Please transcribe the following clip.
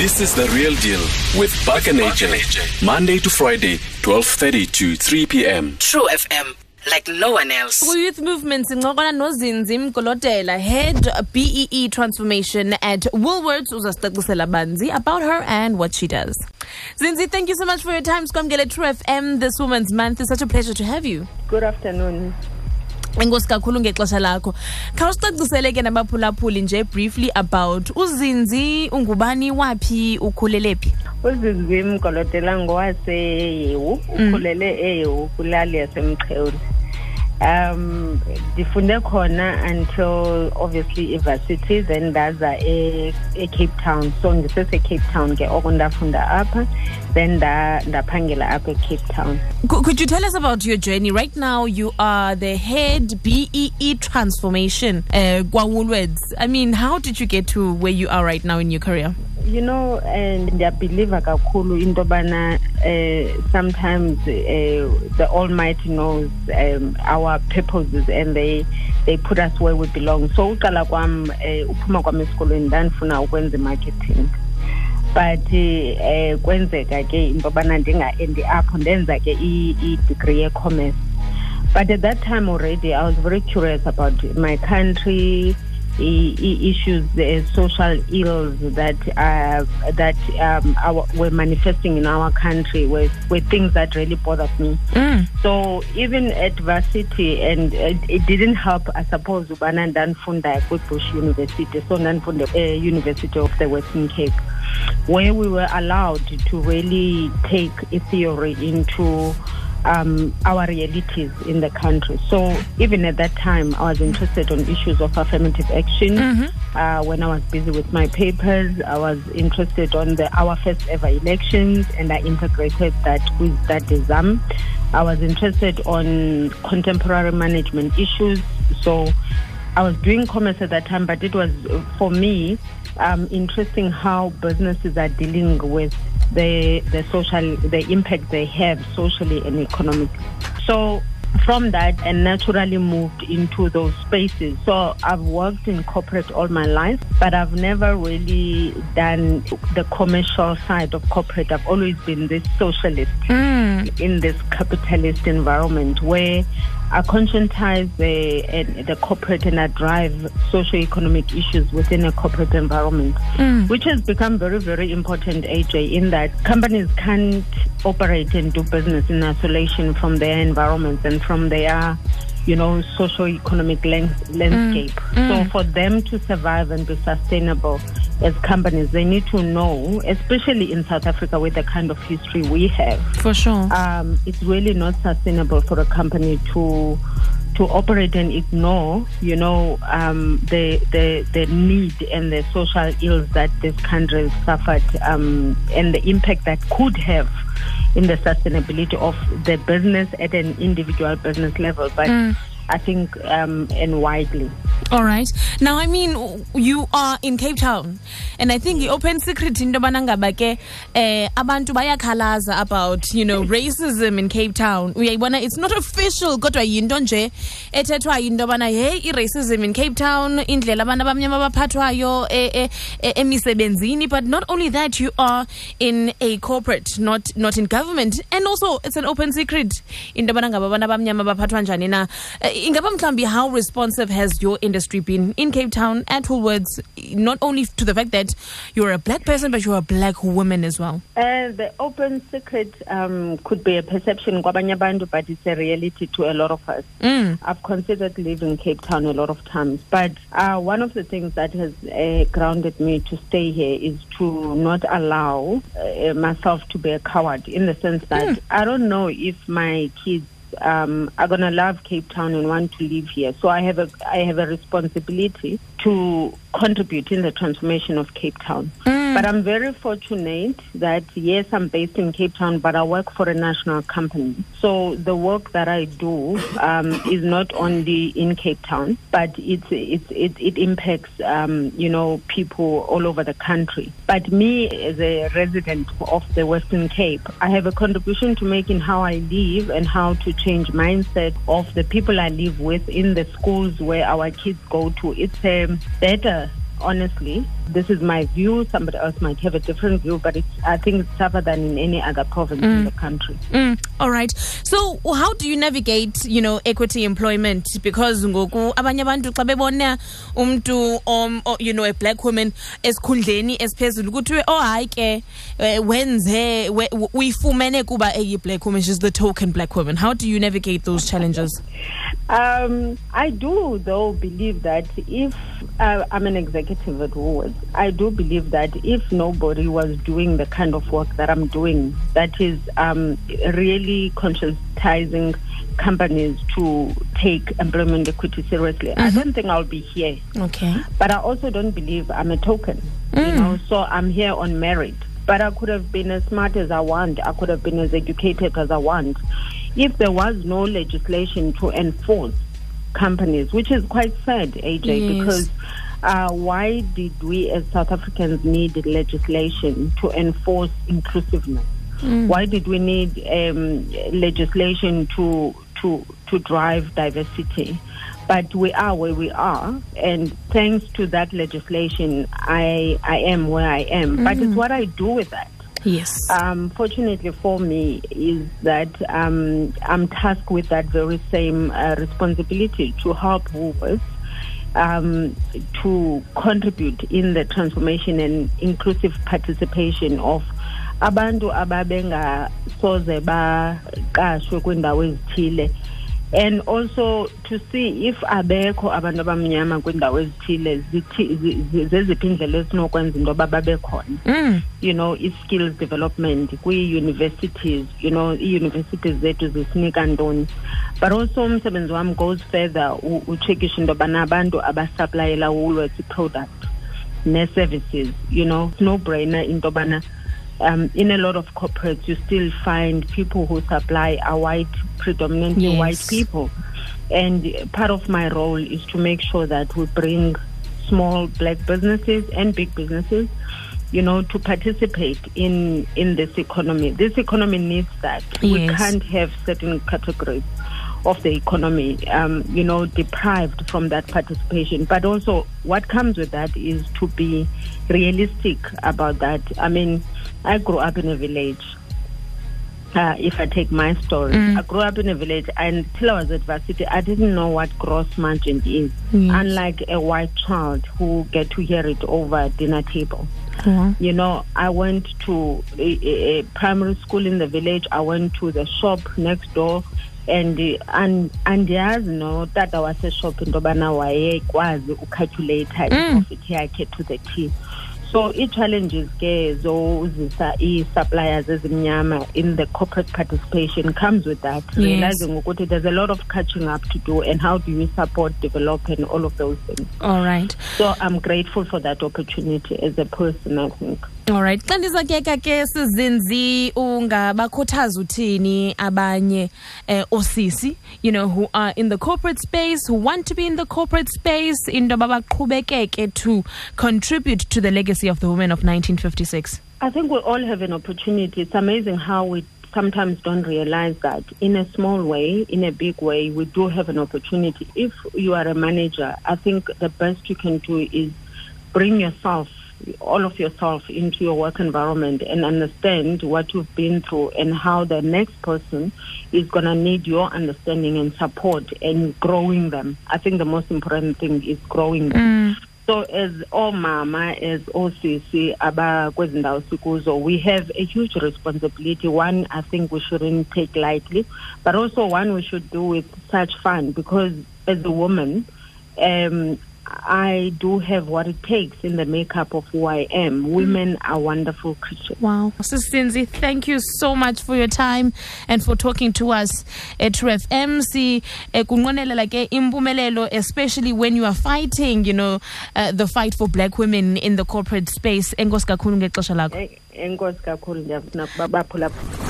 This is the real deal with Buck and AJ. Monday to Friday, 12:30 to 3 p.m. True FM, like no one else. Youth Movement sincokola nozinzi mgolodela head BEE transformation at Woolworths uzasicacisela banzi about her and what she does. Zinzi, thank you so much for your time. Skwamgele True FM this Women's Month. It's such a pleasure to have you. Good afternoon. Enkosi kakhulu ngexesha lakho. Khawusicacisele ke nabaphulaphuli nje briefly about uzinzi ungubani waphi ukhulele phi? Uzinzi mgolodela ngowaseyewu ukhulele eyewu kwilali yasemqhewule um ndifunde khona until obviously ivarsity then ndaza e-cape town. So ndisese-cape town ke oko ndafunda apha then ndaphangela apha e-cape town. Could you tell us about your journey? Right now you are the head BEE transformation uh, i mean how did you get to where you are right now in your career you know and ndiyabhiliva kakhulu into yobana uh, sometimes uh, the almighty knows um, our purposes and they they put us where we belong. So uqala kwam uh, uphuma kwam esikolweni ndandifuna ukwenza marketing, but uh, kwenzeka ke into yobana ndingaendi apho ndenza ke i-degree ye-commerce. But at that time already i was very curious about my country issues, the social ills that uh, that um, our, were manifesting in our country were, were things that really bothered me. Mm. So even adversity, and it, it, didn't help, I suppose, Ubana Danfunda at Bush University, so Danfunda uh, University of the Western Cape, where we were allowed to really take a theory into um, our realities in the country. So even at that time, I was interested on issues of affirmative action. Mm-hmm. Uh, when I was busy with my papers, I was interested on the our first ever elections, and I integrated that with that exam. I was interested on contemporary management issues. So I was doing commerce at that time, but it was for me um, interesting how businesses are dealing with the the social the impact they have socially and economically. So from that and naturally moved into those spaces. So I've worked in corporate all my life, but I've never really done the commercial side of corporate. I've always been this socialist mm. in this capitalist environment where I conscientize the, the corporate and I drive socio-economic issues within a corporate environment, mm. which has become very, very important, AJ, in that companies can't operate and do business in isolation from their environments and from their you know, socio-economic landscape. Mm. So for them to survive and be sustainable, as companies, they need to know, especially in South Africa with the kind of history we have. For sure. Um, it's really not sustainable for a company to to operate and ignore, you know, um, the, the the need and the social ills that this country has suffered um, and the impact that could have in the sustainability of the business at an individual business level. But mm. I think, um, and widely. All right. Now, I mean, you are in Cape Town, and I think the open secret in ngaba ke eh abantu bayakhalaza about you know racism in Cape Town. Uyayibona it's not official kodwa yinto nje ethethwa into bana hey i-racism in Cape Town indlela abantu abamnyama abaphathwayo emisebenzini but not only that you are in a corporate not not in government and also it's an open secret into bana ngaba abantu abamnyama baphathwa njani na eh, ingaba how responsive has your industry been in Cape Town at Woolworths not only to the fact that you're a black person but you're a black woman as well uh, the open secret um, could be a perception but it's a reality to a lot of us mm. I've considered living Cape Town a lot of times but uh, one of the things that has uh, grounded me to stay here is to not allow uh, myself to be a coward in the sense that mm. I don't know if my kids um, are gonna love Cape Town and want to live here. So I have a I have a responsibility to contribute in the transformation of Cape Town. Mm. But I'm very fortunate that yes, I'm based in Cape Town, but I work for a national company. So the work that I do um, is not only in Cape Town, but it's, it's, it, it impacts um, you know people all over the country. But me as a resident of the Western Cape, I have a contribution to make in how I live and how to change mindset of the people I live with in the schools where our kids go to. It's a better honestly, this is my view. Somebody else might have a different view, but it's, I think it's tougher than in any other province in the country. Mm, all right. So how do you navigate, you know, equity employment? Because ngoku abanye abantu xa bebona umntu um, you know, a black woman esikhundleni esiphezulu kuthiwe oh hayi ke eh, wenze uyifumene kuba eyi black woman she's the token black woman. How do you navigate those challenges? Um, I do, though, believe that if uh, I'm an executive at Woolworths, I do believe that if nobody was doing the kind of work that I'm doing, that is um, really conscientizing companies to take employment equity seriously, I don't think I'll be here. Okay. But I also don't believe I'm a token, you know, so I'm here on merit. But I could have been as smart as I want, I could have been as educated as I want. If there was no legislation to enforce companies, which is quite sad, AJ, Yes. because uh, why did we as South Africans need legislation to enforce inclusiveness? Why did we need um, legislation to to to drive diversity? But we are where we are, and thanks to that legislation, I I am where I am. But it's what I do with that. Yes. Um, fortunately for me, is that um, I'm tasked with that very same uh, responsibility to help Woolworths um, to contribute in the transformation and inclusive participation of abantu ababengasoze baqashwe kwindawo ezithile and also to see if abekho abantu abamnyama kwindawo ezithile zithi- zi- zi- zeziphi indlela esinokwenza into yoba babe khona. Mm. you know i-skills development kwii-universities you know ii-universities zethu zisinika ntoni. But also umsebenzi wam goes further utshekisha into yobana abantu abasaplayela woolworths i-product nee-services you know. No brainer into yobana um, in a lot of corporates you still find people who supply are white predominantly Yes. white people. And part of my role is to make sure that we bring small black businesses and big businesses you know to participate in in this economy. This economy needs that. We can't have certain categories of the economy um, you know deprived from that participation but also what comes with that is to be realistic about that i mean i grew up in a village uh, if I take my story, I grew up in a village until I was at varsity. I didn't know what gross margin is, Yes. unlike a white child who get to hear it over dinner table. You know, I went to a, a primary school in the village. I went to the shop next door. And and andiyazi no tata waseshop into yobana wayekwazi ucalculator mm. iprofit yakhe to the t. So ii-challenges ke zozisa ii-suppliers ezimnyama in the corporate participation comes with that. Yes. realizing ukuthi there's a lot of catching up to do and how do you support develop and all of those things. All right. so i'm grateful for that opportunity as a person i think All right. Xa ndizakeka ke sizinzi ungabakhuthaza uthini abanye eh, osisi, you know, who are in the corporate space, who want to be in the corporate space, into babaqhubekeke to contribute to the legacy of the women of 1956. I think we all have an opportunity. It's amazing how we sometimes don't realize that in a small way, in a big way, we do have an opportunity. If you are a manager, I think the best you can do is bring yourself, all of yourself, into your work environment and understand what you've been through and how the next person is going to need your understanding and support and growing them. I think the most important thing is growing them. So as omama, as OCC, abakwezi ndawo sikuzo, we have a huge responsibility. One, I think we shouldn't take lightly, but also one we should do with such fun because as a woman, um, I do have what it takes in the makeup of who I am. Women are wonderful creatures. Wow. Sisinzi, thank you so much for your time and for talking to us at True FM. Si kunqwenelela ke impumelelo especially when you are fighting, you know, uh, the fight for black women in the corporate space. Enkosi kakhulu ngexesha lakho. Eh, kakhulu ndiyafuna ukuba baphulaphula.